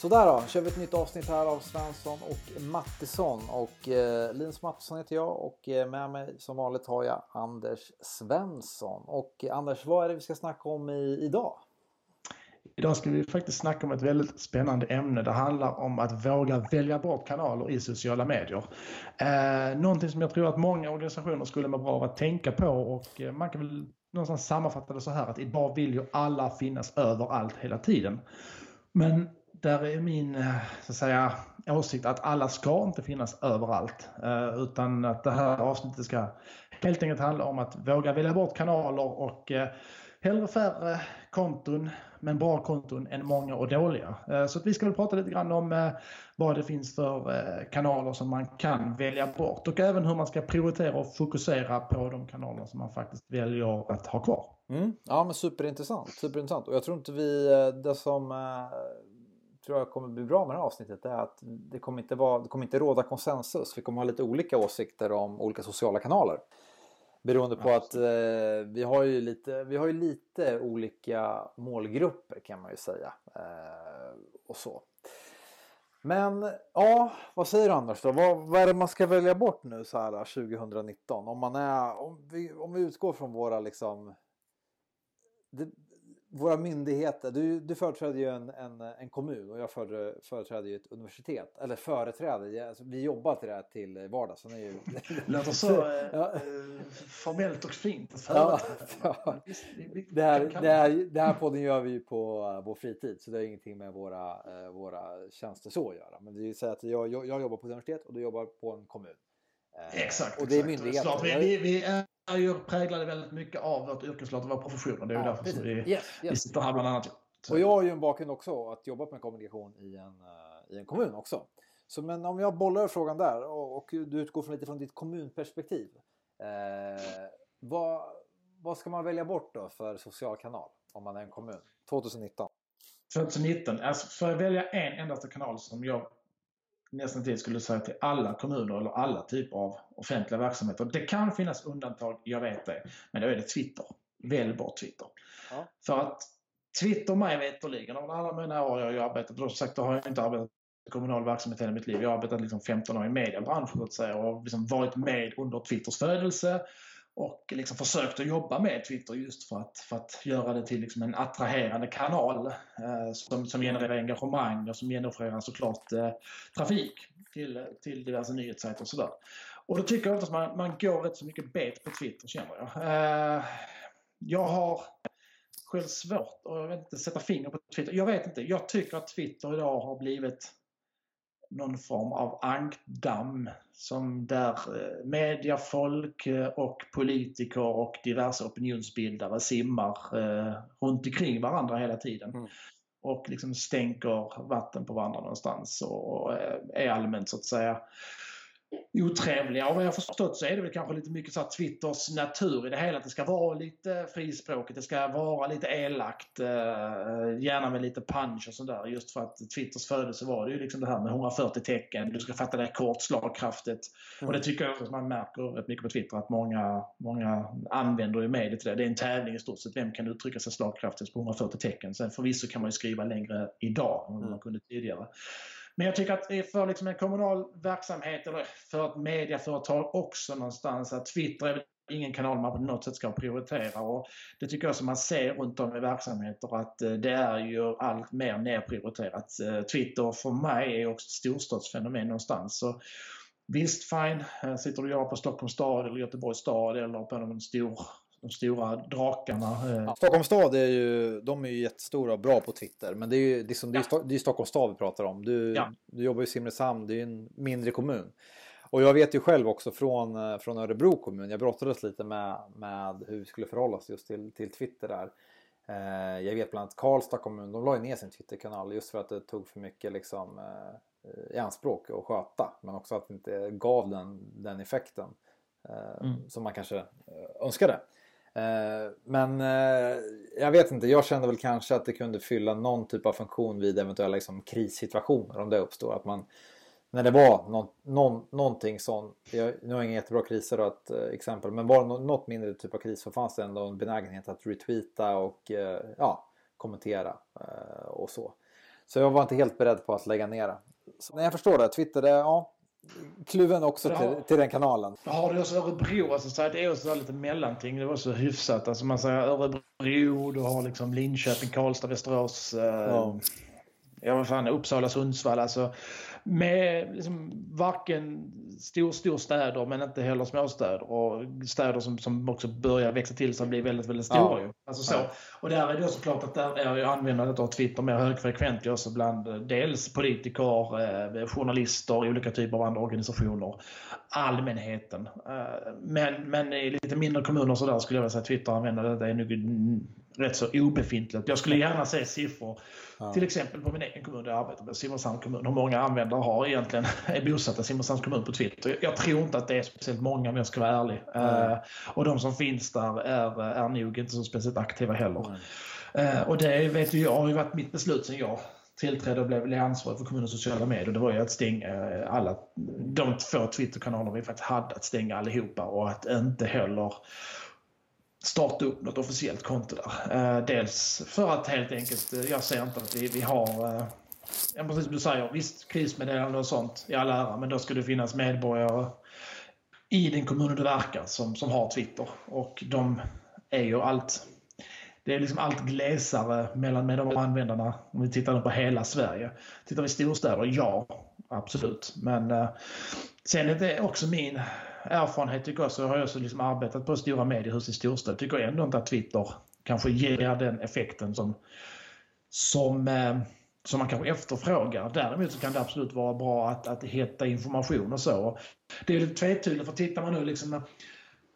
Sådär då, kör vi ett nytt avsnitt här av Svensson och Mattisson. Och eh, Linus Mattisson heter jag och eh, med mig som vanligt har jag Anders Svensson. Och eh, Anders, vad är det vi ska snacka om i, idag? Idag ska vi faktiskt snacka om ett väldigt spännande ämne. Det handlar om att våga välja bort kanaler i sociala medier. Eh, någonting som jag tror att många organisationer skulle må bra av att tänka på och eh, man kan väl någonstans sammanfatta det så här att idag vill ju alla finnas överallt hela tiden. Men där är min eh, så att säga, åsikt att alla ska inte finnas överallt. Eh, utan att det här avsnittet ska helt enkelt handla om att våga välja bort kanaler och eh, hellre färre konton men bra konton än många och dåliga. Så att vi ska väl prata lite grann om vad det finns för kanaler som man kan välja bort och även hur man ska prioritera och fokusera på de kanaler som man faktiskt väljer att ha kvar. Mm. Ja men superintressant, superintressant. Och jag tror inte vi, det som tror jag kommer bli bra med det här avsnittet är att det kommer inte, vara, det kommer inte råda konsensus. Vi kommer ha lite olika åsikter om olika sociala kanaler. Beroende på att eh, vi, har ju lite, vi har ju lite olika målgrupper kan man ju säga. Eh, och så. Men ja, vad säger du Anders då? Vad, vad är det man ska välja bort nu så här 2019? Om, man är, om, vi, om vi utgår från våra liksom det, våra myndigheter, du, du företräder ju en, en, en kommun och jag företräder ju ett universitet. Eller företräder, alltså, vi jobbar till det här till vardags. Det ju... låter så ja. eh, formellt och fint ja, ja. Det, här, det, här, det här podden gör vi ju på uh, vår fritid så det har ingenting med våra, uh, våra tjänster så att göra. Men det är ju så att jag, jag, jag jobbar på ett universitet och du jobbar på en kommun. Exakt. Och det är myndigheter. Vi, vi, vi är ju präglade väldigt mycket av vårt yrkeslag och vår profession. Och det är ju ja, därför som vi, yes, yes. vi sitter här bland annat. Så. Och jag har ju en bakgrund också att jobba med kommunikation i en, uh, i en kommun också. Så men om jag bollar frågan där och, och du utgår från lite från ditt kommunperspektiv. Eh, vad, vad ska man välja bort då för social kanal om man är en kommun 2019? 2019, alltså för att välja en endaste kanal som jag nästan till skulle säga till alla kommuner eller alla typer av offentliga verksamheter. Det kan finnas undantag, jag vet det. Men då är det Twitter. Välj bort Twitter. Ja. För att Twitter mig veterligen, av alla mina år jag har arbetat, då sagt då har jag inte arbetat i kommunal verksamhet hela mitt liv. Jag har arbetat liksom 15 år i mediebranschen och har liksom varit med under Twitters födelse och liksom försökt att jobba med Twitter just för att, för att göra det till liksom en attraherande kanal eh, som, som genererar engagemang och som genererar såklart eh, trafik till, till diverse nyhetssajter och sådär. Och då tycker jag att man, man går rätt så mycket bet på Twitter känner jag. Eh, jag har själv svårt att inte, sätta finger på Twitter. Jag vet inte, jag tycker att Twitter idag har blivit någon form av ankdamm som där eh, mediafolk eh, och politiker och diverse opinionsbildare simmar eh, runt omkring varandra hela tiden. Mm. Och liksom stänker vatten på varandra någonstans och är allmänt så att säga otrevliga. Och vad jag förstått så är det väl kanske lite mycket så Twitters natur i det hela. Att det ska vara lite frispråkigt, det ska vara lite elakt. Eh, gärna med lite punch och sådär. Just för att Twitters födelse var det ju liksom det här med 140 tecken. Du ska fatta det kort, slagkraftigt. Mm. Och det tycker jag att man märker rätt mycket på Twitter att många, många använder ju mediet till det. Det är en tävling i stort sett. Vem kan uttrycka sig slagkraftigt på 140 tecken? Sen förvisso kan man ju skriva längre idag än mm. man kunde tidigare. Men jag tycker att för liksom en kommunal verksamhet eller för ett mediaföretag också någonstans att Twitter är ingen kanal man på något sätt ska prioritera. Och det tycker jag som man ser runt om i verksamheter att eh, det är ju allt mer nedprioriterat. Eh, Twitter för mig är också ett storstadsfenomen någonstans. Så visst, fine. Sitter du och på Stockholms stad eller Göteborgs stad eller på någon stor de stora drakarna. Eh. Ja, Stockholms stad är ju, de är ju jättestora och bra på Twitter. Men det är ju liksom, det är, ja. det är Stockholms stad vi pratar om. Du, ja. du jobbar i Simrishamn, det är ju en mindre kommun. Och jag vet ju själv också från, eh, från Örebro kommun, jag brottades lite med, med hur vi skulle förhålla oss just till, till Twitter där. Eh, jag vet bland annat Karlstad kommun, de la ju ner sin Twitterkanal just för att det tog för mycket liksom, eh, i anspråk att sköta. Men också att det inte gav den, den effekten eh, mm. som man kanske eh, önskade. Eh, men eh, jag vet inte, jag kände väl kanske att det kunde fylla någon typ av funktion vid eventuella liksom, krissituationer om det uppstår. Att man, när det var någon, någon, någonting sånt, jag, nu har jag inga jättebra kriser då ett eh, exempel, men bara något mindre typ av kris så fanns det ändå en benägenhet att retweeta och ja, kommentera och så. Så jag var inte helt beredd på att lägga ner det. Så, nej, jag förstår det. Twitter, det, ja, kluven också till, till, den kanalen. Har du också Örebro, alltså, så det är också lite mellanting. Det var så hyfsat. Alltså, man säger Örebro, du har liksom Linköping, Karlstad, Västerås. Eh, ja. Ja, vad fan, Uppsala, Sundsvall. Alltså, med liksom varken stor, storstäder men inte heller småstäder och städer som, som också börjar växa till sig och bli väldigt, väldigt stora. Ja. Alltså så. Och där är det också klart att där är användandet av Twitter mer högfrekvent också bland eh, dels politiker, eh, journalister, olika typer av andra organisationer, allmänheten. Eh, men, men i lite mindre kommuner så där skulle jag vilja säga att Twitter-användandet är nog rätt så obefintligt. Jag skulle gärna se siffror, ja. till exempel på min egen kommun där jag arbetar med, Simrishamns kommun. Hur många användare har egentligen, är bosatta i Simrishamns kommun på Twitter? Jag tror inte att det är speciellt många om jag ska vara ärlig. Mm. Uh, och de som finns där är, är nog inte så speciellt aktiva heller. Mm. Uh, och det vet jag har ju varit mitt beslut sen jag tillträdde och blev ansvarig för kommunens sociala medier. Det var ju att stänga eh, alla de två Twitterkanaler vi faktiskt hade, att stänga allihopa och att inte heller starta upp något officiellt konto där. Eh, dels för att helt enkelt, eh, jag ser inte att vi, vi har eh, Ja, precis som du säger, visst krismeddelande och sånt i all ära, men då ska det finnas medborgare i den kommunen du verkar som, som har Twitter. Och de är ju allt det är liksom allt glesare mellan med de användarna om vi tittar på hela Sverige. Tittar vi storstäder, ja, absolut. Men eh, sen är det också min erfarenhet tycker jag så har jag också liksom arbetat på stora mediehus i storstäder. Tycker jag ändå inte att Twitter kanske ger den effekten som, som, eh, som man kanske efterfrågar. Däremot så kan det absolut vara bra att, att hitta information och så. Det är lite tvetydigt för tittar man nu liksom när,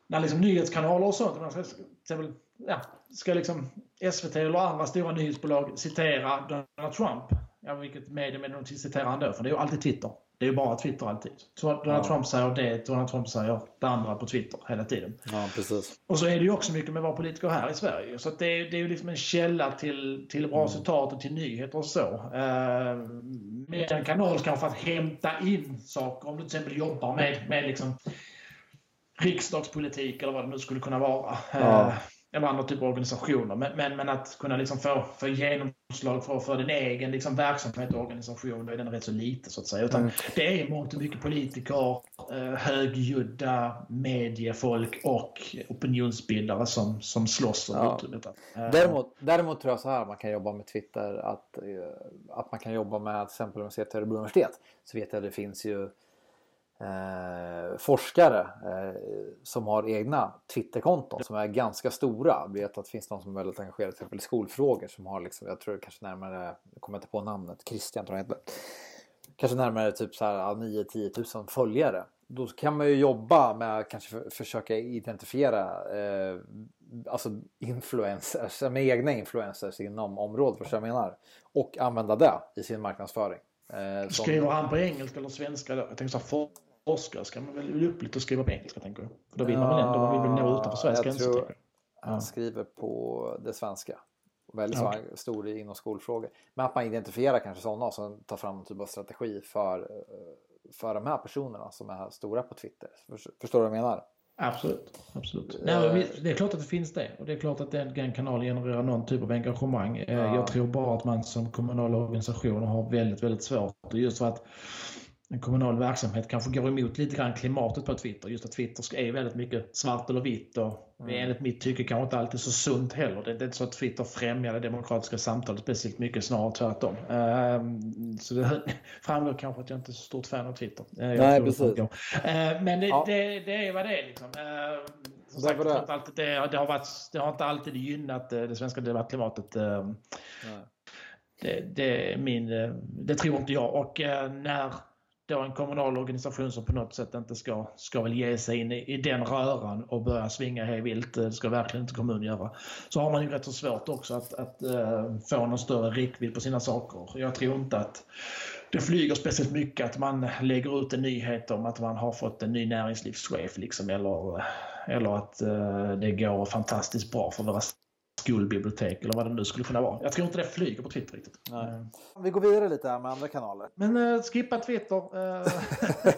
när liksom nyhetskanaler och sånt, man ska, ja, ska liksom SVT eller andra stora nyhetsbolag citera Donald Trump, ja, vilket medium är det de citerar han då? För det är ju alltid Twitter. Det är ju bara Twitter alltid. Donald ja. Trump säger det, Donald Trump säger det andra på Twitter hela tiden. Ja, precis. Och så är det ju också mycket med våra politiker här i Sverige. Så det, är, det är ju liksom en källa till, till bra mm. citat och till nyheter och så. Uh, med en kanal kanske att hämta in saker. Om du till exempel jobbar med, med liksom riksdagspolitik eller vad det nu skulle kunna vara. Ja. Uh, eller andra typer av organisationer. Men, men, men, att kunna liksom få, få genomslag för, för din egen liksom verksamhet och organisation, då är den rätt så lite så att säga. Utan mm. det är mångt och mycket politiker, eh, högljudda mediefolk och opinionsbildare som, som slåss om ja. utrymmet. Eh. Däremot, däremot tror jag så här man kan jobba med Twitter, att, eh, att man kan jobba med till exempel till Örebro universitet, så vet jag att det finns ju eh, forskare eh, som har egna Twitterkonton som är ganska stora. Jag vet att det finns de som är väldigt engagerade till exempel i skolfrågor som har liksom, jag tror kanske närmare, jag kommer inte på namnet, Christian tror jag heter. Kanske närmare typ så här 9-10 000 följare. Då kan man ju jobba med att kanske för, försöka identifiera eh, alltså influencers, med egna influencers inom området, vad jag menar. Och använda det i sin marknadsföring. Eh, Skriver han på engelska eller svenska då? Jag tänker så här, forskare ska man väl upp lite och skriva på engelska tänker jag. För då vill man väl ändå, man vill väl nå utanför Sveriges gränser. Han skriver på det svenska. Väldigt okay. stor inom skolfrågor. Men att man identifierar kanske sådana som tar fram en typ av strategi för, eh, för de här personerna som är stora på Twitter. Förstår du vad jag menar? Absolut. absolut. Nej, det är klart att det finns det. Och det är klart att den kanalen genererar någon typ av engagemang. Eh, ja. Jag tror bara att man som kommunal organisation har väldigt, väldigt svårt. Just för att en kommunal verksamhet kanske går emot lite grann klimatet på Twitter. Just att Twitter är väldigt mycket svart eller vitt och mm. enligt mitt tycke kanske inte alltid så sunt heller. Det är inte så att Twitter främjar det demokratiska samtalet speciellt mycket, snarare tvärtom. Um, så det framgår kanske att jag inte är så stort fan av Twitter. Jag Nej, precis. Uh, men det, ja. det, det, är vad det är liksom. Uh, som sagt, det. Alltid, har varit, det har inte alltid gynnat eh, det svenska debattklimatet. Uh, det, det, min, det tror inte jag. Och när då en kommunal organisation som på något sätt inte ska, ska väl ge sig in i, i den röran och börja svinga hej vilt. Eh, det ska verkligen inte kommunen göra. Så har man ju rätt så svårt också att, att äh, få någon större räckvidd på sina saker. Jag tror inte att det flyger speciellt mycket att man lägger ut en nyhet om att man har fått en ny näringslivschef liksom, eller, eh, eller att äh, det går fantastiskt bra för våra skolbibliotek eller vad det nu skulle kunna vara. Jag tror inte det flyger på Twitter riktigt. Nej. Mm. Vi går vidare lite här med andra kanaler. Men uh, skippa Twitter. Uh,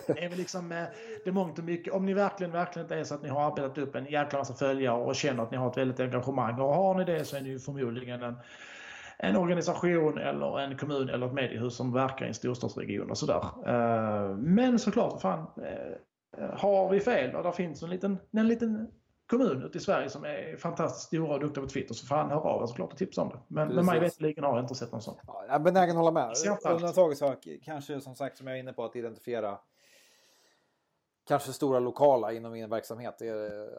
det är väl liksom uh, det är mångt och mycket. Om ni verkligen, verkligen inte är så att ni har arbetat upp en jäkla massa följare och känner att ni har ett väldigt engagemang och har ni det så är ni ju förmodligen en en organisation eller en kommun eller ett mediehus som verkar i en storstadsregion och sådär. Eh, men såklart, fan, eh, har vi fel och det finns en liten, en liten kommun ute i Sverige som är fantastiskt stora och duktiga på Twitter så fan hör av er såklart och tipsa om det. Men, men mig veterligen har jag inte sett någon sån. Ja, jag är benägen att hålla med. Undantaget så kanske som sagt som jag är inne på att identifiera kanske stora lokala inom min verksamhet.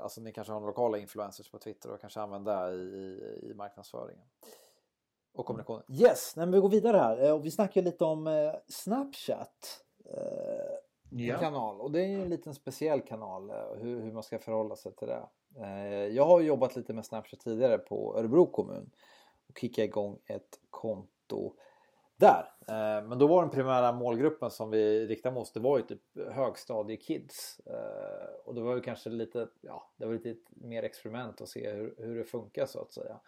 Alltså ni kanske har lokala influencers på Twitter och kanske använder det i, i, i marknadsföringen. Och kommunikationen. Yes, men vi går vidare här. Eh, vi snackar lite om eh, Snapchat. Eh, ja. kanal och det är ju en liten speciell kanal hur, hur man ska förhålla sig till det. Jag har jobbat lite med Snapchat tidigare på Örebro kommun och kickade igång ett konto där. Eh, men då var den primära målgruppen som vi riktade mot det var ju typ högstadiekids. Eh, och det var ju kanske lite, ja, det var lite mer experiment att se hur, hur det funkar så att säga.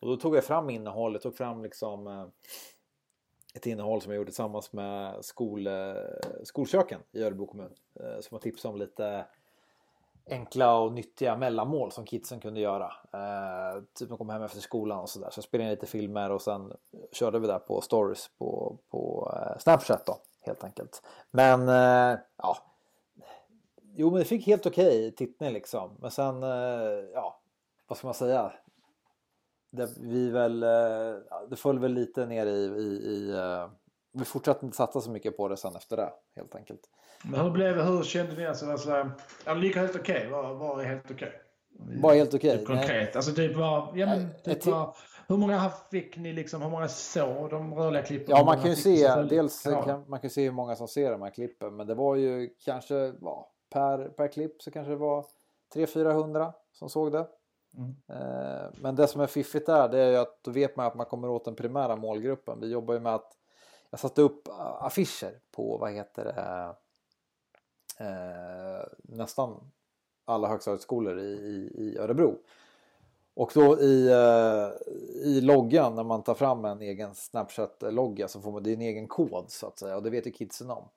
Och då tog jag fram innehållet, tog fram liksom eh, ett innehåll som jag gjorde tillsammans med skol, eh, skolköken i Örebro kommun. Eh, som har tipsat om lite enkla och nyttiga mellanmål som kidsen kunde göra. Eh, typ de kom hem efter skolan och sådär. Så jag spelade in lite filmer och sen körde vi där på stories på, på eh, Snapchat då helt enkelt. Men eh, ja. Jo men det fick helt okej okay, tittning liksom. Men sen eh, ja. Vad ska man säga? Det, vi väl, eh, det föll väl lite ner i, i, i eh, vi fortsatte inte satsa så mycket på det sen efter det helt enkelt. Men hur, blev, hur kände ni? Alltså, alltså, gick helt okej. Okay. Vad, vad är helt okej? Okay? Vad är helt okej? Okay? Typ konkret. Alltså typ vad, ja, men, typ vad, hur många fick ni liksom, hur många såg de rörliga klippen? Ja, man kan ju se, dels kan, man kan se hur många som ser de här klippen. Men det var ju kanske, ja, per, per klipp så kanske det var 300-400 som såg det. Mm. Eh, men det som är fiffigt där det är ju att då vet man att man kommer åt den primära målgruppen. Vi jobbar ju med att jag satte upp affischer på vad heter det eh, nästan alla högstadieskolor i, i, i Örebro. Och då i, eh, i loggan när man tar fram en egen Snapchat-logga så får man, det är en egen kod så att säga och det vet ju kidsen om.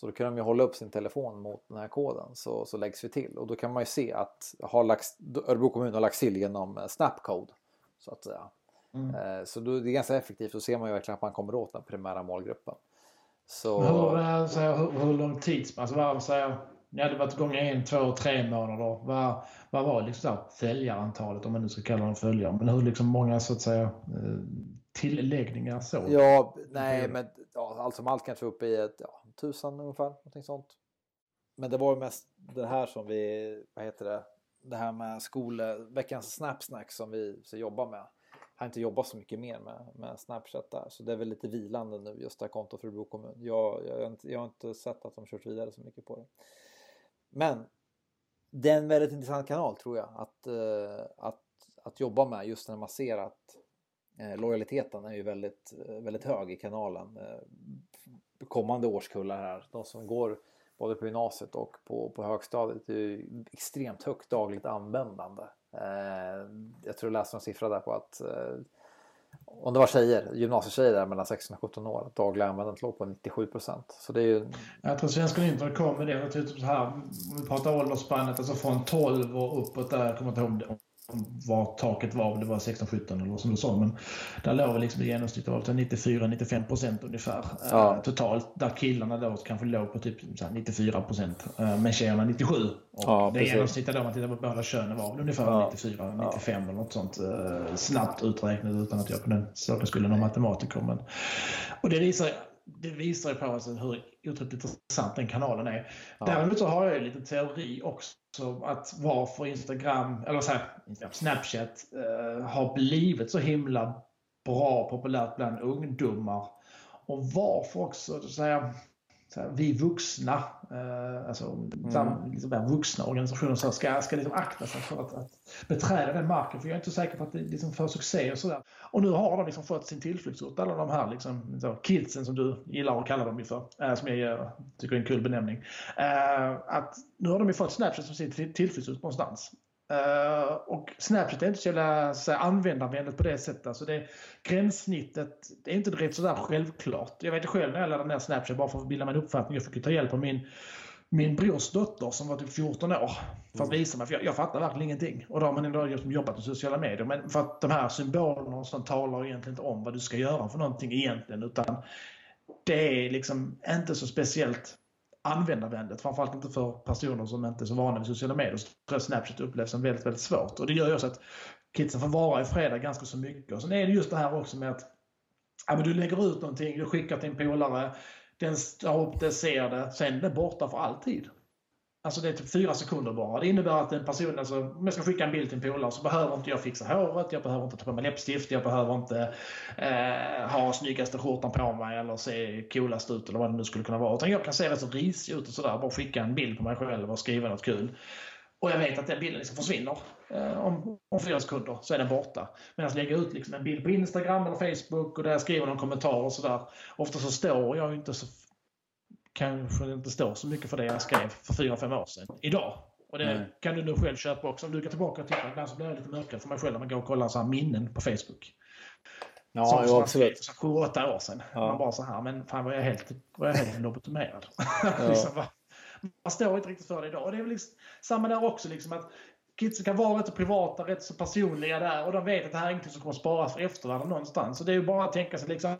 Så då kan de ju hålla upp sin telefon mot den här koden så, så läggs vi till och då kan man ju se att har lagts, Örebro kommun har lagts till genom Snapcode så att säga. Mm. Eh, så då, det är ganska effektivt. Då ser man ju verkligen att man kommer åt den primära målgruppen. Så... Hur, eh, så hur, hur lång tidsspann? Alltså, vad, så ni hade varit igång i en, två, tre månader. Vad, vad var liksom följarantalet om man nu ska kalla dem följare? Men hur liksom många så att säga eh, tilläggningar så? Ja, nej, men ja, allt som allt kanske uppe i ett ja, tusen ungefär, någonting sånt. Men det var ju mest det här som vi, vad heter det, det här med skole, veckans snapsnack som vi så jobbar med har inte jobbat så mycket mer med, med Snapchat där. Så det är väl lite vilande nu just det här kontot för Örebro kommun. Jag, jag, jag, har inte, jag har inte sett att de kört vidare så mycket på det. Men det är en väldigt intressant kanal tror jag att, eh, att, att jobba med just när man ser att eh, lojaliteten är ju väldigt, eh, väldigt hög i kanalen kommande årskullar här, de som går både på gymnasiet och på, på högstadiet är extremt högt dagligt användande. Eh, jag tror jag läste en siffra där på att eh, om det var tjejer, gymnasietjejer där mellan 16 och 17 år, att dagliga användandet låg på 97 procent. Så det är ju... Jag tror Svenska Internet kom med det. Jag tror typ så här, om vi pratar åldersspannet, alltså från 12 och uppåt där, jag kommer inte ihåg vad taket var, om det var 16-17 eller som du sa. Men där låg vi liksom i genomsnitt av 94-95 procent ungefär ja. eh, totalt. Där killarna då kanske låg på typ 94 procent, eh, men tjejerna 97. Och ja, det genomsnittet då, man tittar på båda könen var väl ungefär ja. 94-95 ja. eller något sånt. Eh, snabbt uträknat utan att jag på den saken skulle någon matematiker. Men, och det visar det visar ju på alltså hur otroligt intressant den kanalen är. Ja. Däremot så har jag en liten teori också att varför Instagram, eller så här, Snapchat eh, har blivit så himla bra populärt bland ungdomar. Och varför också så här, här, vi vuxna, eh, alltså mm. liksom vuxna organisationer så ska, ska liksom akta sig för att, att beträda den marken. För jag är inte säker på att det liksom får succé och sådär. Och nu har de liksom fått sin tillflyktsort, alla de här liksom, så, kidsen som du gillar att kalla dem för, äh, som jag tycker är en kul benämning. Äh, att nu har de ju fått Snapchat som sin tillflyktsort någonstans. Uh, och Snapchat är inte så jävla så användarvänligt på det sättet. Alltså det, gränssnittet det är inte direkt sådär självklart. Jag vet själv när jag laddade ner Snapchat bara för att bilda mig en uppfattning. Jag fick ta hjälp av min min brors dotter som var typ 14 år. För att mm. visa mig, för jag, jag fattar verkligen ingenting. Och då har man ändå jobbat med sociala medier. Men för att de här symbolerna och sånt talar egentligen inte om vad du ska göra för någonting egentligen. Utan det är liksom inte så speciellt användarvänligt. Framförallt inte för personer som inte är så vana vid sociala medier. Så tror jag Snapchat upplevs som väldigt, väldigt svårt. Och det gör ju också att kidsen får vara i fredag ganska så mycket. Och sen är det just det här också med att ja, men du lägger ut någonting, du skickar till en polare, den tar upp det, ser det, sen är det borta för alltid. Alltså det är typ fyra sekunder bara. Det innebär att en person, alltså, om jag ska skicka en bild till en polare så behöver inte jag fixa håret, jag behöver inte ta på mig läppstift, jag behöver inte eh, ha snyggaste skjortan på mig eller se coolast ut eller vad det nu skulle kunna vara. Utan jag kan se rätt så risig ut och sådär, bara skicka en bild på mig själv och skriva något kul. Och jag vet att den bilden liksom försvinner. Eh, om, om fyra sekunder så är den borta. Medan lägga ut liksom en bild på Instagram eller Facebook och där jag skriver någon kommentar och sådär. Ofta så står jag inte så kanske inte står så mycket för det jag skrev för fyra fem år sedan idag. Och det mm. kan du nu själv köpa också. Om du går tillbaka och tittar, ibland så blir det lite mörkare för mig själv när man går och kollar så minnen på Facebook. Ja, som, jo, absolut. Sju, åtta år sedan. Ja. Man bara så här, men fan var jag helt, var jag helt lobotomerad. Ja. liksom, man står inte riktigt för det idag. Och det är väl liksom, samma där också, liksom att kidsen kan vara rätt så privata, rätt så personliga där och de vet att det här är ingenting som kommer sparas för eftervärlden någonstans. Så det är ju bara att tänka sig liksom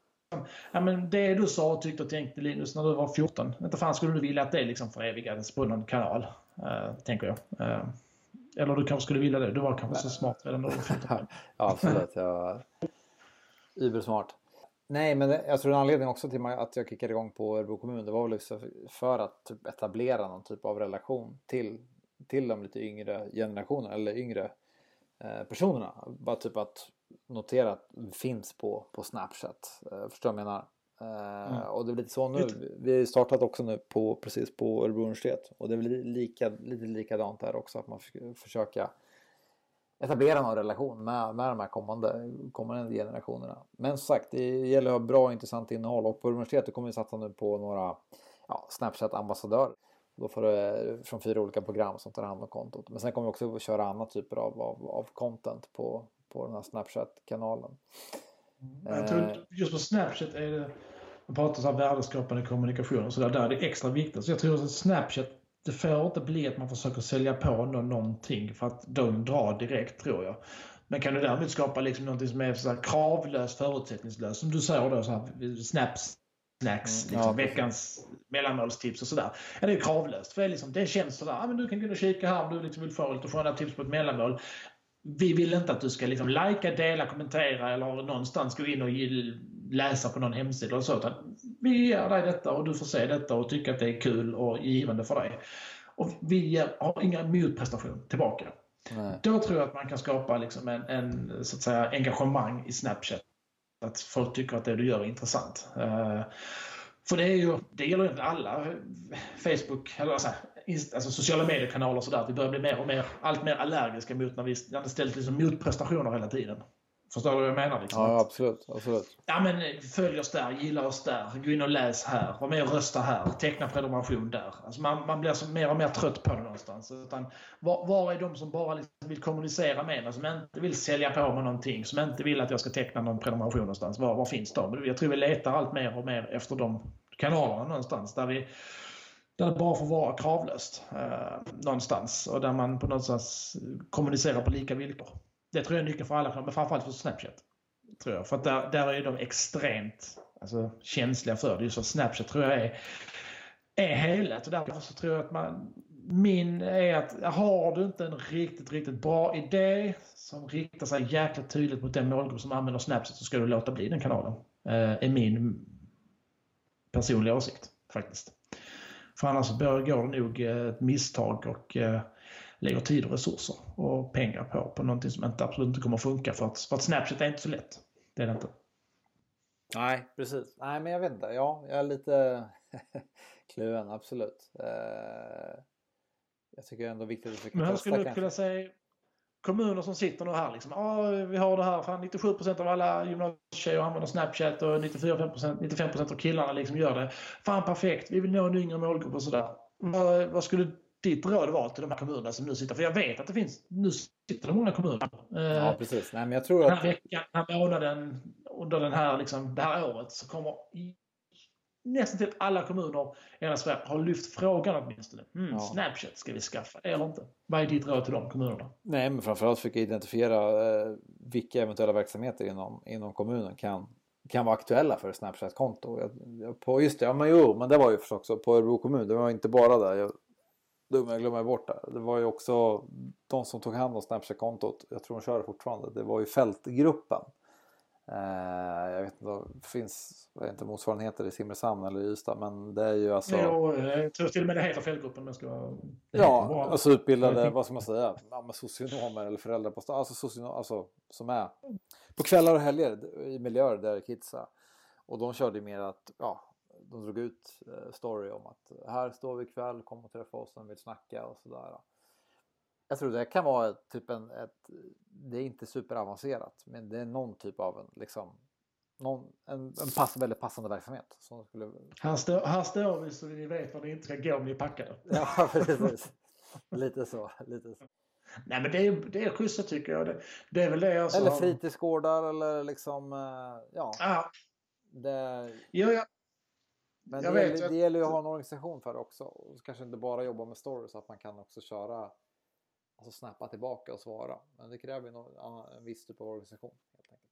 Ja, men det du sa och tyckte och tänkte Linus när du var 14, inte fan skulle du vilja att det liksom förevigades på någon kanal? Uh, tänker jag. Uh, eller du kanske skulle vilja det? Du var kanske så smart redan då du var 14. ja, absolut. Jag var übersmart. Nej, men jag tror en anledning också till att jag kickade igång på Örebro kommun det var väl för att typ etablera någon typ av relation till, till de lite yngre generationerna eller yngre eh, personerna. Bara typ att notera att vi finns på, på Snapchat. Eh, förstår vad jag menar? Eh, mm. Och det är lite så nu. Vi har startat också nu på, precis på Örebro universitet och det är väl lika, lite likadant där också att man försöka etablera någon relation med, med de här kommande, kommande generationerna. Men som sagt, det gäller att ha bra och intressant innehåll och på universitetet kommer vi satsa nu på några ja, Snapchat-ambassadörer. Då får du från fyra olika program som tar hand om kontot. Men sen kommer vi också köra andra typer av, av, av content på, på den här Snapchat-kanalen. Mm. Jag tror just på Snapchat är det, man pratar om värdeskapande kommunikation och sådär, där är det extra viktigt. Så jag tror att Snapchat det får inte bli att man försöker sälja på någon någonting för att de drar direkt tror jag. Men kan du däremot skapa liksom någonting som är så här kravlöst, förutsättningslöst, som du säger då, så här, snaps, snacks, mm, liksom, ja, veckans mellanmålstips och sådär. Ja, det är kravlöst. För det, är liksom, det känns sådär, ah, men du kan gå in och kika här om du liksom vill få lite sköna tips på ett mellanmål. Vi vill inte att du ska liksom likea, dela, kommentera eller någonstans gå in och läsa på någon hemsida eller så. Vi ger dig detta och du får se detta och tycka att det är kul och givande för dig. Och vi har inga motprestation tillbaka. Nej. Då tror jag att man kan skapa liksom en, en, så att säga, engagemang i Snapchat. Att folk tycker att det du gör är intressant. Uh, för det, är ju, det gäller ju alla eh, Facebook, eller alltså, alltså sociala mediekanaler och sådär. Vi börjar bli mer och mer, allt mer allergiska mot när vi ställs liksom motprestationer hela tiden. Förstår du vad jag menar? Liksom? Ja, absolut, absolut. Ja, men eh, följ oss där, gilla oss där, gå in och läs här, var med och rösta här, teckna prenumeration där. Alltså man, man blir så mer och mer trött på det någonstans. Utan, var, var är de som bara liksom vill kommunicera med mig, som inte vill sälja på mig någonting, som inte vill att jag ska teckna någon prenumeration någonstans? Var, var finns de? Jag tror vi letar allt mer och mer efter de kanalerna någonstans där vi där det bara får vara kravlöst eh, någonstans och där man på något sätt kommunicerar på lika villkor. Det tror jag är nyckeln för alla, men framförallt för Snapchat. Tror jag. För att där, där är de extremt alltså, känsliga för det. Just Snapchat tror jag är, är heligt och därför så tror jag att man min är att har du inte en riktigt, riktigt bra idé som riktar sig jäkligt tydligt mot den målgrupp som använder Snapchat så ska du låta bli den kanalen. Eh, är min personliga åsikt faktiskt. För annars börjar det nog eh, ett misstag och eh, lägger tid och resurser och pengar på, på någonting som inte, absolut inte kommer att funka för att, för att Snapchat är inte så lätt. Det är det inte. Nej, precis. Nej, men jag vet inte. Ja, jag är lite kluven, absolut. Uh, jag tycker ändå viktigt att försöka Men hur skulle du kunna säga kommuner som sitter nu här liksom. Ja, vi har det här. Fan, 97% av alla gymnasietjejer använder Snapchat och 94, 95% av killarna liksom gör det. Fan perfekt. Vi vill nå en yngre målgrupp och sådär. Vad, vad skulle ditt råd var till de här kommunerna som nu sitter? För jag vet att det finns, nu sitter det många kommuner. Ja, precis. Nej, men jag tror att... Den här veckan, den här månaden, under den här, liksom, det här året så kommer nästan till alla kommuner i hela Sverige har lyft frågan åtminstone. Mm, ja. Snapchat, ska vi skaffa eller inte? Vad är ditt råd till de kommunerna? Nej, men framförallt försöka identifiera eh, vilka eventuella verksamheter inom, inom kommunen kan, kan vara aktuella för ett Snapchat-konto. På, just det, ja men jo, men det var ju förstås också på Örebro kommun. Det var inte bara där. Jag, dum, jag glömmer bort det. Det var ju också de som tog hand om Snapchat-kontot. Jag tror de kör fortfarande. Det var ju Fältgruppen. Eh, jag vet inte, det finns jag vet inte, motsvarigheter i Simrishamn eller Ystad men det är ju alltså... Jo, jag tror till och med det heter Fältgruppen. Men ska... Ja, alltså utbildade, vad ska man säga, ja, socionomer eller föräldrar på alltså, socionom, alltså som är på kvällar och helger i miljöer där kids är. Och de körde mer att, ja, de drog ut eh, story om att här står vi ikväll, kom och träffa oss om vi vill snacka och sådär. Jag tror det kan vara typ en, ett, det är inte superavancerat men det är någon typ av en, liksom, någon, en, en pass, väldigt passande verksamhet. Som skulle... här, står, här står vi så ni vet var ni inte ska gå om ni är packade. Ja, precis. lite så. Lite så. Nej men det är, det är schysst tycker jag. Det, det är väl det alltså. Eller fritidsgårdar eller liksom, eh, ja. ja. Det... Jo, ja. Men jag det, vet, gäller, det gäller ju att ha en organisation för det också. Och kanske inte bara jobba med stories så att man kan också köra alltså snappa tillbaka och svara. Men det kräver ju en viss typ av organisation. helt enkelt.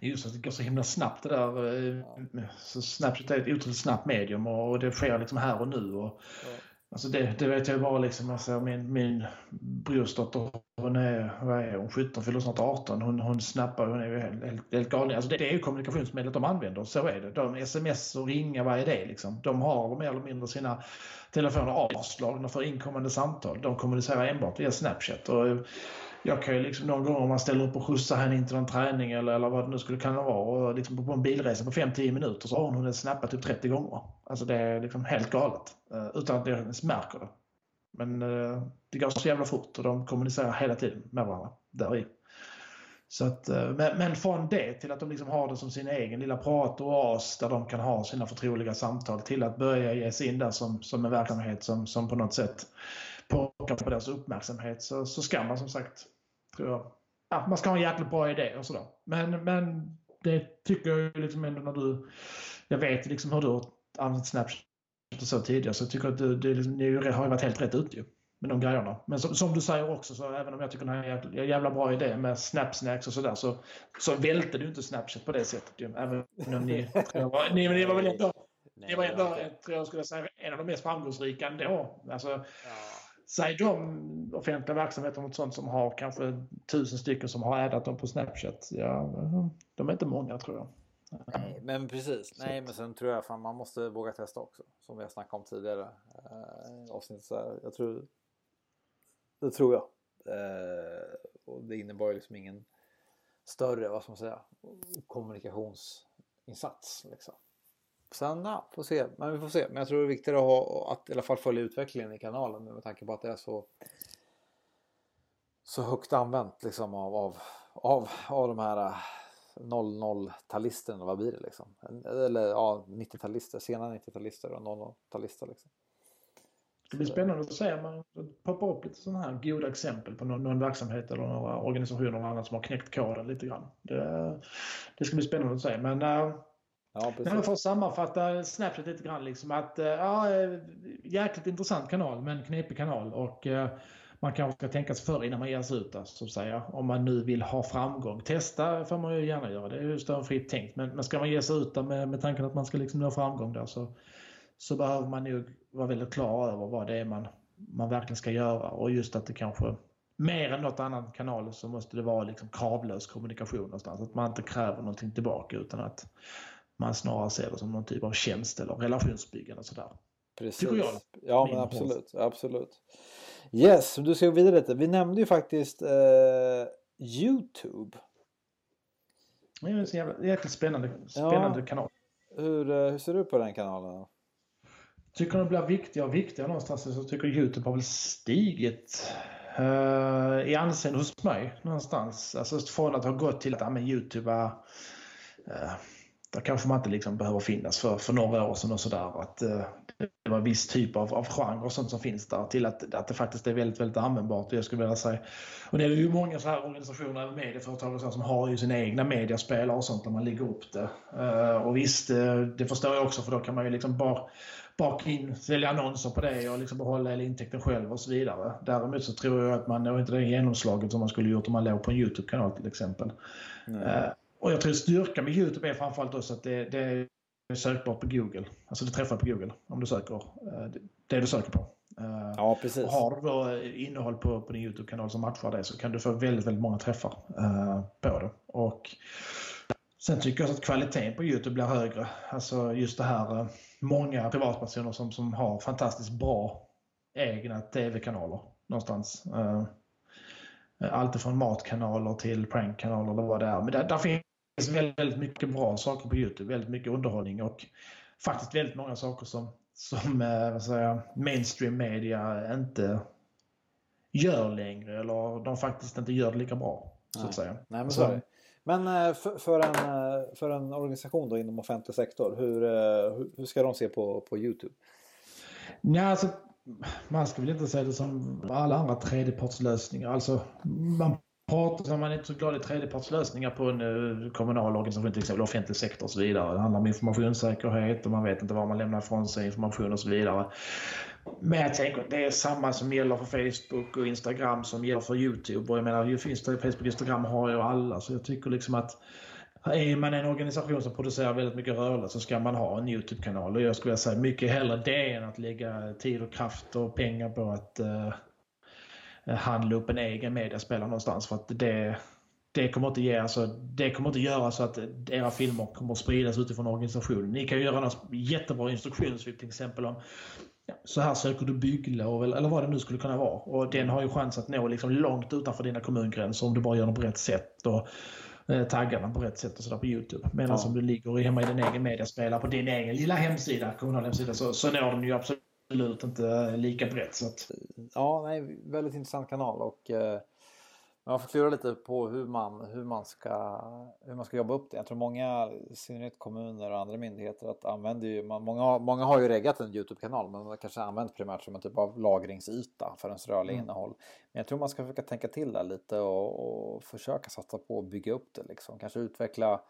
Just att det går så himla snabbt det där. Eh, ja. Så Snapchat är ett otroligt snabbt medium och det sker liksom här och nu. Och, ja. Alltså det, det vet jag bara liksom. Alltså min, min brorsdotter, hon är, vad är hon, 17, fyller snart 18. Hon, hon snappar, hon är ju helt, helt, helt galen. Alltså det, det är ju kommunikationsmedlet de använder, så är det. De sms och ringa, vad är det liksom? De har mer eller mindre sina telefoner avslagna för inkommande samtal. De kommunicerar enbart via Snapchat. Och jag kan ju liksom någon gång om man ställer upp och skjutsar henne in till någon träning eller, eller vad det nu skulle kunna vara och liksom på en bilresa på 5-10 minuter så har hon hunnit snappa typ 30 gånger. Alltså det är liksom helt galet. Eh, utan att jag ens märker det. Men eh, det går så jävla fort och de kommunicerar hela tiden med varandra där i. Så att, eh, men, men, från det till att de liksom har det som sin egen lilla pratoas där de kan ha sina förtroliga samtal till att börja ge sig in där som, som en verksamhet som, som på något sätt pockar på deras uppmärksamhet så, så ska man som sagt tror jag. Ja, man ska ha en jäkligt bra idé och sådär. Men, men det tycker jag liksom ändå när du... Jag vet liksom hur du har använt Snapchat och så tidigare så jag tycker att du, det liksom, ni har varit helt rätt ute ju. Med de grejerna. Men som, som, du säger också, så även om jag tycker det är en jävla, bra idé med Snapsnacks och sådär så, så välte du inte Snapchat på det sättet ju. Även om ni, ni, ni var väl ändå, ni var ändå, tror jag skulle säga, en av de mest framgångsrika ändå. Alltså, ja säg de offentliga verksamheterna och sånt som har kanske tusen stycken som har addat dem på Snapchat. Ja, de är inte många tror jag. Nej, men precis. Nej, men sen tror jag att man måste våga testa också. Som vi har snackat om tidigare. Eh, avsnitt så jag tror... Det tror jag. Eh, och det innebar ju liksom ingen större, vad ska man säga, kommunikationsinsats. Liksom. Sen ja, får se. Men vi får se. Men jag tror det är viktigt att, ha, att i alla fall följa utvecklingen i kanalen med tanke på att det är så så högt använt liksom av, av, av, av de här eh, 00-talisterna, vad blir det liksom? Eller ja, 90-talister, sena 90-talister och 00-talister liksom. Det blir spännande att se om man poppar upp lite sådana här goda exempel på någon, någon, verksamhet eller några organisationer eller annat som har knäckt koden lite grann. Det, det ska bli spännande att se. Men äh, Ja, precis. för att sammanfatta Snapchat lite grann. Liksom att, eh, ja, eh, jäkligt intressant kanal, men knepig kanal. Och eh, man kanske ska tänka sig för innan man ger sig ut där, så att säga. Om man nu vill ha framgång. Testa får man ju gärna göra, det är ju större fritt tänkt. Men, men ska man ge sig ut med, med tanken att man ska liksom nå framgång där så, så behöver man nog vara väldigt klar över vad det är man, man verkligen ska göra. Och just att det kanske mer än något annat kanal så måste det vara liksom kravlös kommunikation någonstans. Att man inte kräver någonting tillbaka utan att man snarare ser det som någon typ av tjänst eller relationsbyggande och sådär. Precis. Jag. Ja men absolut, absolut. Yes, du ska gå vidare lite. Vi nämnde ju faktiskt eh, Youtube. Det är en jävla, jäkligt spännande, spännande ja. kanal. Hur, eh, hur ser du på den kanalen? Tycker den blir viktigare och viktigare någonstans. Så tycker Youtube har väl stigit uh, i anseende hos mig någonstans. Alltså från att ha gått till att ja, men Youtube är uh, där kanske man inte liksom behöver finnas för, för några år sedan och sådär. Att, uh, det var viss typ av, av genre och sånt som finns där till att, att det faktiskt är väldigt, väldigt användbart. Jag skulle vilja säga. Och det är ju många så här organisationer, medieföretag och så som har ju sina egna mediaspelare och sånt där man lägger upp det. Uh, och visst, det, det förstår jag också för då kan man ju liksom bara baka in, sälja annonser på det och liksom behålla hela intäkten själv och så vidare. Däremot så tror jag att man når inte det genomslaget som man skulle gjort om man låg på en YouTube-kanal till exempel. Uh, och jag tror styrkan med YouTube är framförallt också att det, det är sökbart på Google. Alltså det träffar på Google om du söker eh, det du söker på. Eh, ja, precis. Och har du då innehåll på, på din YouTube-kanal som matchar det så kan du få väldigt, väldigt många träffar uh, på det. Och sen tycker jag att kvaliteten på YouTube blir högre. Alltså just det här, många privatpersoner som, som har fantastiskt bra egna tv-kanaler någonstans. Allt från matkanaler till prankkanaler eller vad det är. Men där, där finns finns väldigt, väldigt mycket bra saker på Youtube, väldigt mycket underhållning och faktiskt väldigt många saker som, som eh, vad säger, mainstream media inte gör längre eller de faktiskt inte gör det lika bra. Så Nej. att säga. Nej, men, så men eh, för, för, en, eh, för en organisation då inom offentlig sektor, hur, hur ska de se på, på Youtube? Ja, alltså, man ska väl inte säga det som alla andra tredjepartslösningar. Alltså, man pratar man är inte så glad i tredjepartslösningar på en eh, kommunal organisation, till exempel offentlig sektor och så vidare. Det handlar om informationssäkerhet och man vet inte var man lämnar ifrån sig information och så vidare. Men jag tänker att det är samma som gäller för Facebook och Instagram som gäller för Youtube. Och jag menar, Facebook och Instagram har ju alla så jag tycker liksom att är man en organisation som producerar väldigt mycket rörelse så ska man ha en Youtube-kanal. Och jag skulle säga mycket hellre det än att lägga tid och kraft och pengar på att uh, handla upp en egen mediaspelare någonstans för att det, det kommer inte ge, alltså, det kommer inte göra så att era filmer kommer att spridas utifrån organisationen. Ni kan ju göra något jättebra instruktionsfilm till exempel om ja, så här söker du bygglov eller, eller vad det nu skulle kunna vara. Och den har ju chans att nå liksom långt utanför dina kommungränser om du bara gör den på rätt sätt. Och, eh, taggarna på rätt sätt och sådär på Youtube. Medan ja. om du ligger hemma i din egen mediaspelare på din egen lilla hemsida, kommunal hemsida, så, så når den ju absolut absolut inte lika brett. Så att... Ja, nej, väldigt intressant kanal och eh, man får klura lite på hur man, hur, man ska, hur man ska jobba upp det. Jag tror många, i synnerhet kommuner och andra myndigheter, att använder ju, man, många, många har ju reggat en YouTube-kanal men man kanske använt primärt som en typ av lagringsyta för ens rörliga mm. innehåll. Men jag tror man ska försöka tänka till där lite och, och försöka satsa på att bygga upp det liksom. Kanske utveckla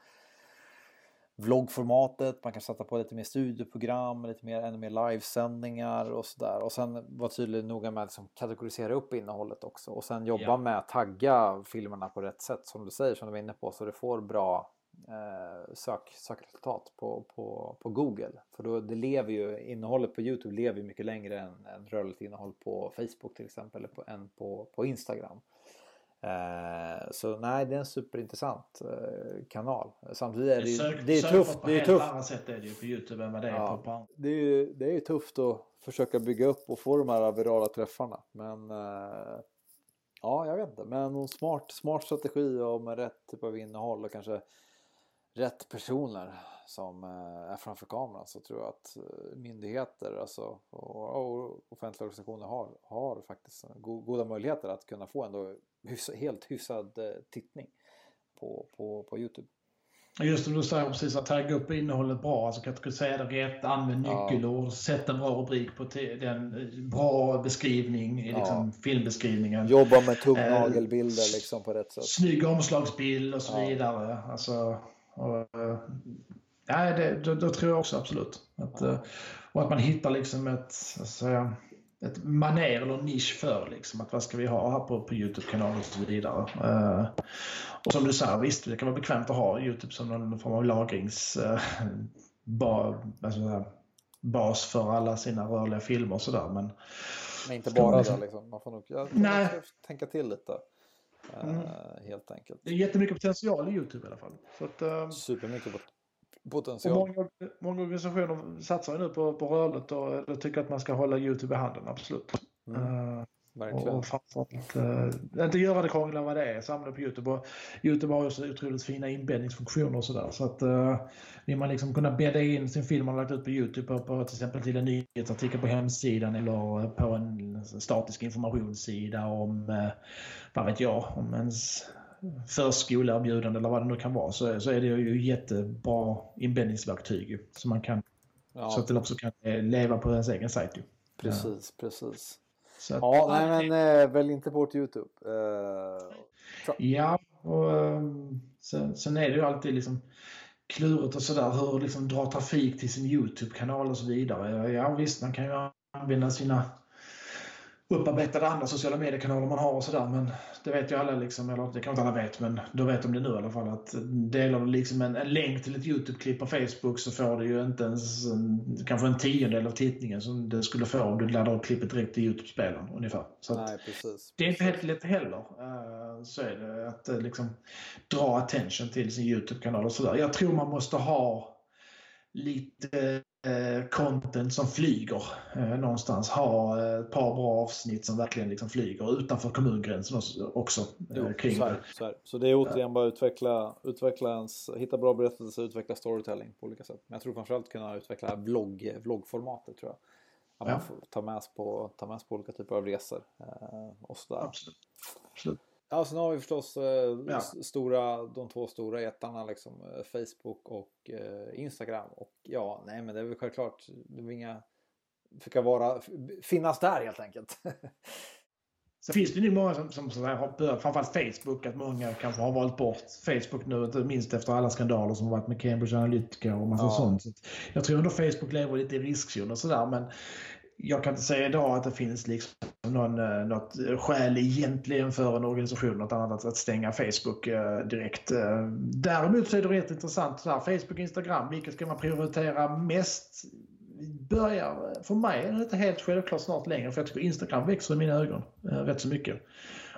vloggformatet, man kan sätta på lite mer studioprogram, lite mer, ännu mer livesändningar och sådär. Och sen vara tydlig noga med att liksom kategorisera upp innehållet också. Och sen jobba ja. med att tagga filmerna på rätt sätt som du säger, som du var inne på, så du får bra eh, sök, sökresultat på, på, på Google. För då, det lever ju, innehållet på Youtube lever ju mycket längre än, än rörligt innehåll på Facebook till exempel, eller på, än på, på Instagram. Eh, så nej, det är en superintressant eh, kanal. Samtidigt är det, ju, sök, det är tufft. På det är tufft. annat sätt är det ju på Youtube än vad det är ja, på Det är ju det är tufft att försöka bygga upp och få de här virala träffarna. Men eh, ja, jag vet inte. Men någon smart, smart strategi och med rätt typ av innehåll och kanske rätt personer som är framför kameran så tror jag att myndigheter alltså, och, offentliga organisationer har, har faktiskt goda möjligheter att kunna få ändå helt hyfsad eh, tittning på, på, på Youtube. Just som du säger precis, att tagga upp innehållet bra, alltså kategorisera det rätt, använd nyckelord, ja. sätt en bra rubrik på den, eh, bra beskrivning i liksom, ja. filmbeskrivningen. Jobba med tumnagelbilder eh, liksom på rätt sätt. Snygg omslagsbild och så ja. vidare. Alltså, och, eh, ja, det, då, då, tror jag också absolut. Att. Och att man hittar liksom ett, alltså, ett maner eller nisch för liksom, att vad ska vi ha här på, på Youtube-kanalen och så vidare. Uh, och som du säger, visst det kan vara bekvämt att ha Youtube som någon form av lagrings uh, ba, alltså, bas för alla sina rörliga filmer och sådär. Men, men inte bara liksom... det liksom. Man får nog jag, Nej. tänka till lite. Uh, mm. Helt enkelt. Det är jättemycket potential i Youtube i alla fall. Så att, uh, Supermycket potential. Och många, många organisationer satsar nu på, på rörligt och jag tycker att man ska hålla Youtube i handen, absolut. Mm. Uh, Verkligen. Och framförallt uh, inte göra det krångligare än vad det är. Samla på Youtube. Och Youtube har ju så otroligt fina inbäddningsfunktioner och sådär. Så att uh, vill man liksom kunna bädda in sin film man lagt ut på Youtube på, på till exempel till en nyhetsartikel på hemsidan eller på en statisk informationssida om, uh, vad vet jag, om ens förskoleerbjudande eller vad det nu kan vara så, så är det ju jättebra inbäddningsverktyg som man kan Ja. Så att den också kan leva på ens egen sajt. Precis, ja. precis. Att, ja, nej men äh, välj inte bort YouTube. Uh, ja, och um, sen, sen, är det ju alltid liksom klurigt och sådär hur liksom dra trafik till sin YouTube-kanal och så vidare. Ja visst, man kan ju använda sina upparbetade andra sociala mediekanaler man har och sådär. Men det vet ju alla, liksom, eller det kanske inte alla vet, men då vet de det nu i alla fall. Att delar du liksom en, en länk till ett YouTube-klipp på Facebook så får du ju inte ens en, kanske en tiondel av tittningen som det skulle få om du laddar upp klippet direkt till YouTube-spelaren ungefär. Så Nej, precis, det är inte helt lätt heller. Uh, så är det att uh, liksom dra attention till sin YouTube-kanal och sådär. Jag tror man måste ha lite eh, content som flyger eh, någonstans. Ha eh, ett par bra avsnitt som verkligen liksom flyger utanför kommungränsen också. Eh, jo, kring så, här, så, här. så det är återigen bara utveckla, utveckla ens, hitta bra berättelser, utveckla storytelling på olika sätt. Men jag tror framförallt kunna utveckla vlogg, vloggformatet tror jag. Att ja. man får ta med sig på, ta med sig på olika typer av resor eh, och sådär. Absolut. Absolut. Ja, sen har vi förstås eh, ja. stora, de två stora jättarna liksom eh, Facebook och eh, Instagram. Och ja, nej men det är väl självklart, det är inga, försöka vara, finnas där helt enkelt. Så finns det ju många som, som, som har börjat, framförallt Facebook, att många kanske har valt bort Facebook nu, inte minst efter alla skandaler som varit med Cambridge Analytica och massa ja. sånt. Så jag tror ändå Facebook lever lite i riskzon och sådär, men jag kan inte säga idag att det finns liksom någon, eh, något skäl egentligen för en organisation något annat att stänga Facebook eh, direkt. Eh, däremot så är det rätt intressant. Så här, Facebook och Instagram, vilket ska man prioritera mest? Börjar, för mig är det inte helt självklart snart längre för jag tycker Instagram växer i mina ögon rätt så mycket.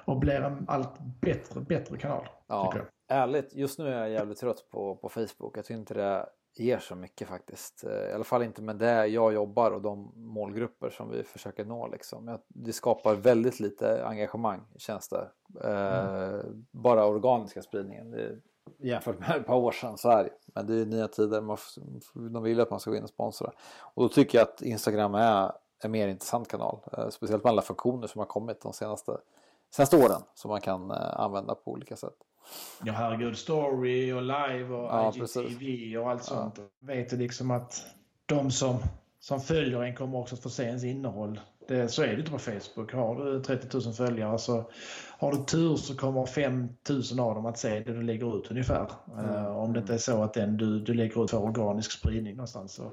Och blir en allt bättre, bättre kanal. Ja, ärligt, just nu är jag jävligt trött på, på Facebook. Jag tycker inte det ger så mycket faktiskt. Eh, I alla fall inte med det jag jobbar och de målgrupper som vi försöker nå. Liksom. Det skapar väldigt lite engagemang känns det. Mm. Bara organiska spridningen. Det, jämfört med ett par år sedan så är det. Men det är nya tider. Man, de vill att man ska gå in och sponsra. Och då tycker jag att Instagram är en mer intressant kanal. Eh, speciellt med alla funktioner som har kommit de senaste, senaste åren. Som man kan använda på olika sätt. Ja, herregud. Story och live och ja, IGTV och allt sånt. Ja. Vet du liksom att de som, som följer en kommer också att få se ens innehåll. Det, så är det inte på Facebook. Har du 30 000 följare så har du tur så kommer 5 000 av dem att se det du lägger ut ungefär. Mm. Uh, om det inte är så att den du, du lägger ut får organisk spridning någonstans. Så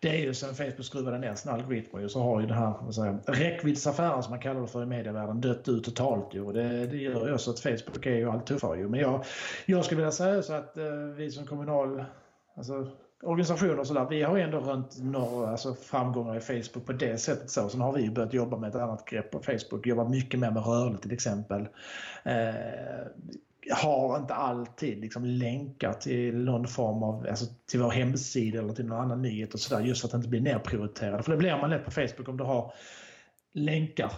det är ju sen Facebook skruvade ner sina algoritmer så har ju den här räckviddsaffären som man kallar det för i medievärlden dött ut totalt. Ju. Det, det gör ju också att Facebook är ju allt tuffare. Ju. Men jag, jag skulle vilja säga så att eh, vi som kommunal alltså, organisationer och sådär, vi har ändå rönt några alltså, framgångar i Facebook på det sättet. Så. Sen har vi börjat jobba med ett annat grepp på Facebook, jobba mycket mer med rörligt till exempel. Eh, har inte alltid liksom länkar till någon form av, alltså till vår hemsida eller till någon annan nyhet och sådär just för att det inte blir nerprioriterade. För det blir man lätt på Facebook om du har länkar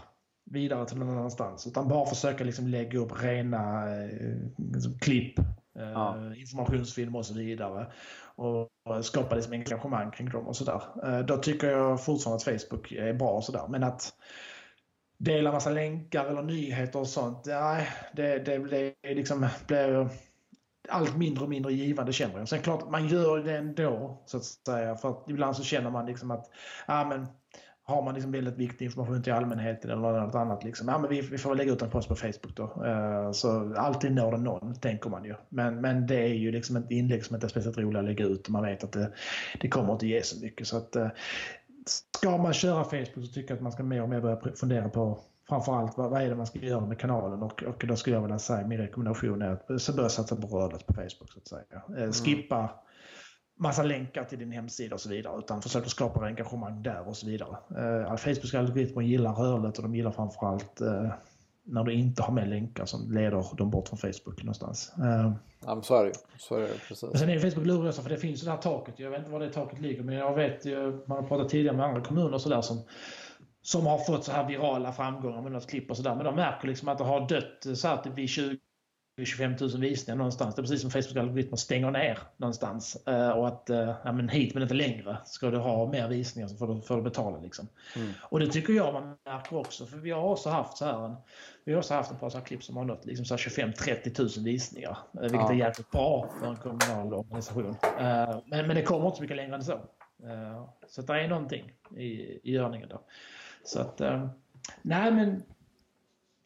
vidare till någon annanstans. Utan bara försöka liksom lägga upp rena eh, liksom klipp, eh, ja. informationsfilm och så vidare. Och, och skapa liksom engagemang kring dem och sådär. Eh, då tycker jag fortfarande att Facebook är bra och sådär. Men att dela massa länkar eller nyheter och sånt. Nej, det, det, det liksom blir allt mindre och mindre givande känner jag. Sen klart, man gör det ändå så att säga. För att ibland så känner man liksom att ja, men, har man liksom väldigt viktig information till allmänheten eller något annat. Liksom, ja, men vi, vi får lägga ut en post på Facebook då. Uh, så alltid når det någon, tänker man ju. Men, men det är ju liksom ett inlägg som inte är speciellt roligt att lägga ut och man vet att det, det kommer inte ge så mycket. Så att, uh, ska man köra Facebook så tycker jag att man ska mer och mer börja fundera på framförallt vad, vad är det man ska göra med kanalen och, och då skulle jag vilja säga min rekommendation är att så börja satsa på rörligt på Facebook så att säga. Eh, mm. Skippa massa länkar till din hemsida och så vidare utan försök att skapa engagemang där och så vidare. Eh, Facebooks algoritmer gillar rörligt och de gillar framförallt eh, när du inte har med länkar som leder dem bort från Facebook någonstans. Uh, ja, men så är det så är det, precis. Men sen är Facebook luriga för det finns ju det här taket. Jag vet inte var det taket ligger men jag vet man har pratat tidigare med andra kommuner och sådär som som har fått så här virala framgångar med något klipp och sådär. Men de märker liksom att det har dött så här typ vid 20 25 000 visningar någonstans. Det är precis som Facebook algoritmer stänger ner någonstans. Uh, och att uh, ja, men hit men inte längre. Ska du ha mer visningar så får du, får du betala. Liksom. Mm. Och det tycker jag man märker också. För vi har också haft så här en, vi har också haft ett par så klipp som har nått liksom 25-30 000 visningar. Uh, vilket ja. är jäkligt bra för en kommunal organisation. men, men det kommer inte så mycket längre än så. Så det är någonting i, i görningen då. Så att, nej men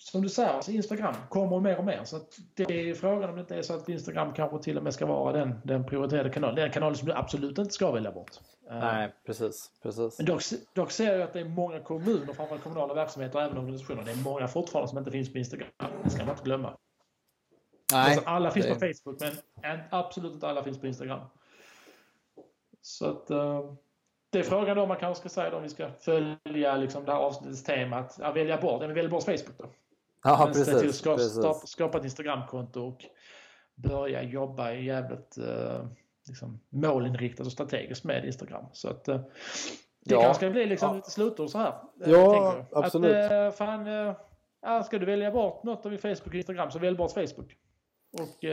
som du säger, alltså Instagram kommer mer och mer. Så det är frågan om det inte är så att Instagram kanske till och med ska vara den, den prioriterade kanalen. Den kanalen som du absolut inte ska välja bort. Nej, precis. precis. Men dock, dock ser jag att det är många kommuner, framförallt kommunala verksamheter och även organisationer. Det är många fortfarande som inte finns på Instagram. Det ska man inte glömma. Nej, alltså alla finns det... på Facebook, men absolut inte alla finns på Instagram. Så att... Uh, det är frågan då man kanske ska säga då, om vi ska följa liksom det här avsnittets tema att ja, välja bort, ja, men välja bort Facebook då. Ja, precis, till att skapa, skapa ett Instagramkonto och börja jobba jävligt uh, liksom, målinriktat och strategiskt med Instagram. Så att uh, det ja. kanske ska bli liksom ja. lite slutord så här. Ja, absolut. Att, uh, fan, uh, ska du välja bort något av Facebook och Instagram så välj bort Facebook. Och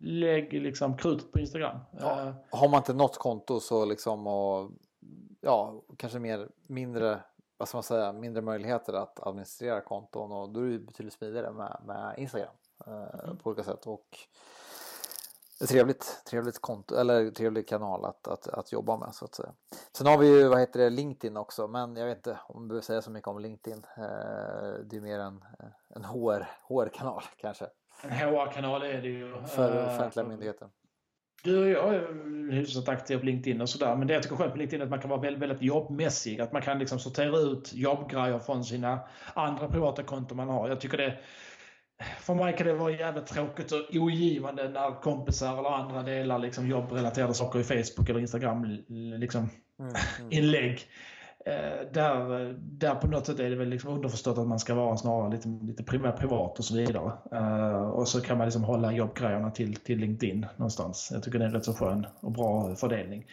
lägg liksom krutet på Instagram. Ja. Har man inte något konto så liksom och ja, kanske mer mindre vad ska man säga, mindre möjligheter att administrera konton och då är det betydligt smidigare med, med Instagram eh, mm. på olika sätt. Och trevligt, trevligt konto, eller trevlig kanal att, att, att jobba med så att säga. Sen har vi ju, vad heter det, LinkedIn också, men jag vet inte om vi behöver säga så mycket om LinkedIn. Eh, det är mer en, en HR, HR-kanal kanske. En HR-kanal är det ju. För eh, offentliga myndigheter. Du och jag är hyfsat aktiv på LinkedIn och sådär. Men det jag tycker skönt på LinkedIn är att man kan vara väldigt, väldigt jobbmässig. Att man kan liksom sortera ut jobbgrejer från sina andra privata konton man har. Jag tycker det för mig kan det vara jävligt tråkigt och ogivande när kompisar eller andra delar liksom jobbrelaterade saker i Facebook eller Instagram liksom, mm, mm. inlägg. Eh, där, där på något sätt är det väl liksom underförstått att man ska vara snarare lite, lite privat och så vidare. Uh, och så kan man liksom hålla jobbgrejerna till, till LinkedIn någonstans. Jag tycker det är en rätt så skön och bra fördelning.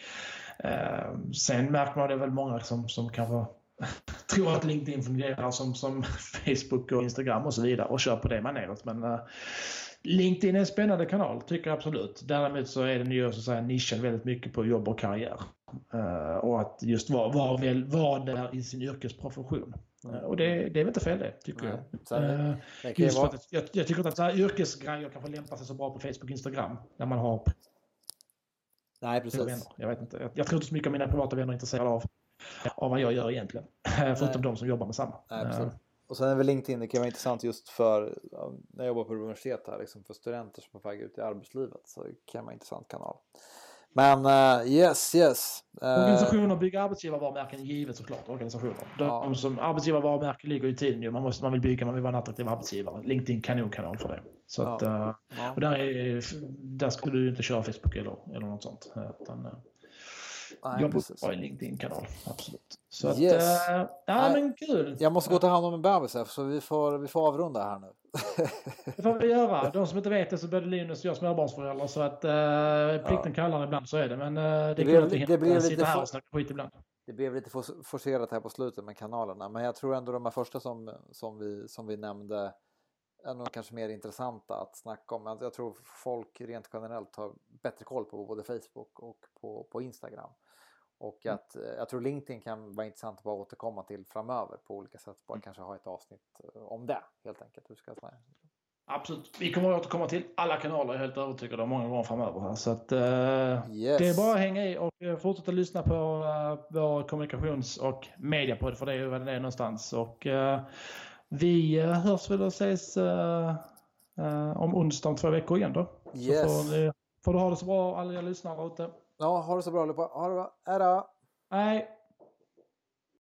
Uh, sen märker man det väl många som, som kanske tror att LinkedIn fungerar som, som Facebook och Instagram och så vidare och kör på det maneret. Men uh, LinkedIn är en spännande kanal, tycker jag absolut. Däremot så är den ju så att säga nischad väldigt mycket på jobb och karriär. Uh, och att just vara var, väl, var där i sin yrkesprofession. Uh, och det, det är väl inte fel det, tycker Nej. jag. Uh, just vara... jag. Jag tycker inte att så här yrkesgrejer kanske lämpar sig så bra på Facebook och Instagram. När man har Nej, precis. Vänner. Jag, vet inte. Jag, jag tror inte så mycket av mina privata vänner är intresserade av, av vad jag gör egentligen. Förutom Nej. de som jobbar med samma. Nej, och sen är väl LinkedIn, det kan vara intressant just för när jag jobbar på universitet här, liksom för studenter som är på väg ut i arbetslivet så det kan vara en intressant kanal. Men uh, yes, yes. Uh, organisationer bygger arbetsgivarvarumärken givet såklart. Organisationer. De, ja. som arbetsgivarvarumärken ligger i tiden ju. Man, måste, man vill bygga, man vill vara en attraktiv arbetsgivare. LinkedIn kanonkanal för det. Så ja. att, uh, ja. och där, är, där skulle du inte köra Facebook eller, eller något sånt. Utan, Nej, jag borde en LinkedIn-kanal, absolut. Så att, yes. äh, ja men kul. Jag måste gå och ta hand om en bebis här så vi får, vi får avrunda här nu. Det får vi göra. De som inte vet det så både Linus och jag småbarnsföräldrar så att äh, plikten ja. kallar ibland så är det. Men äh, det, det går inte det blir sitta här och snacka skit ibland. Det blev lite forcerat här på slutet med kanalerna men jag tror ändå de här första som, som, vi, som vi nämnde är nog kanske mer intressanta att snacka om. Jag tror folk rent generellt har bättre koll på både Facebook och på, på Instagram. Och mm. att mm. jag tror LinkedIn kan vara intressant att bara återkomma till framöver på olika sätt. Bara mm. kanske ha ett avsnitt eh, om det helt enkelt. Hur ska jag säga? Absolut. Vi kommer att återkomma till alla kanaler, jag är helt övertygad om, många gånger framöver. Här. Så att, uh, yes. Det är bara att hänga i och fortsätta lyssna på uh, vår kommunikations och mediapodd, för det är ju vad det är någonstans. Och uh, vi hörs väl och ses om onsdag om två veckor igen då. Yes. Så får, ni, får du ha det så bra alla lyssnare ute. Ja, ha det så bra allihopa. Ha det bra. Hej då! Hej!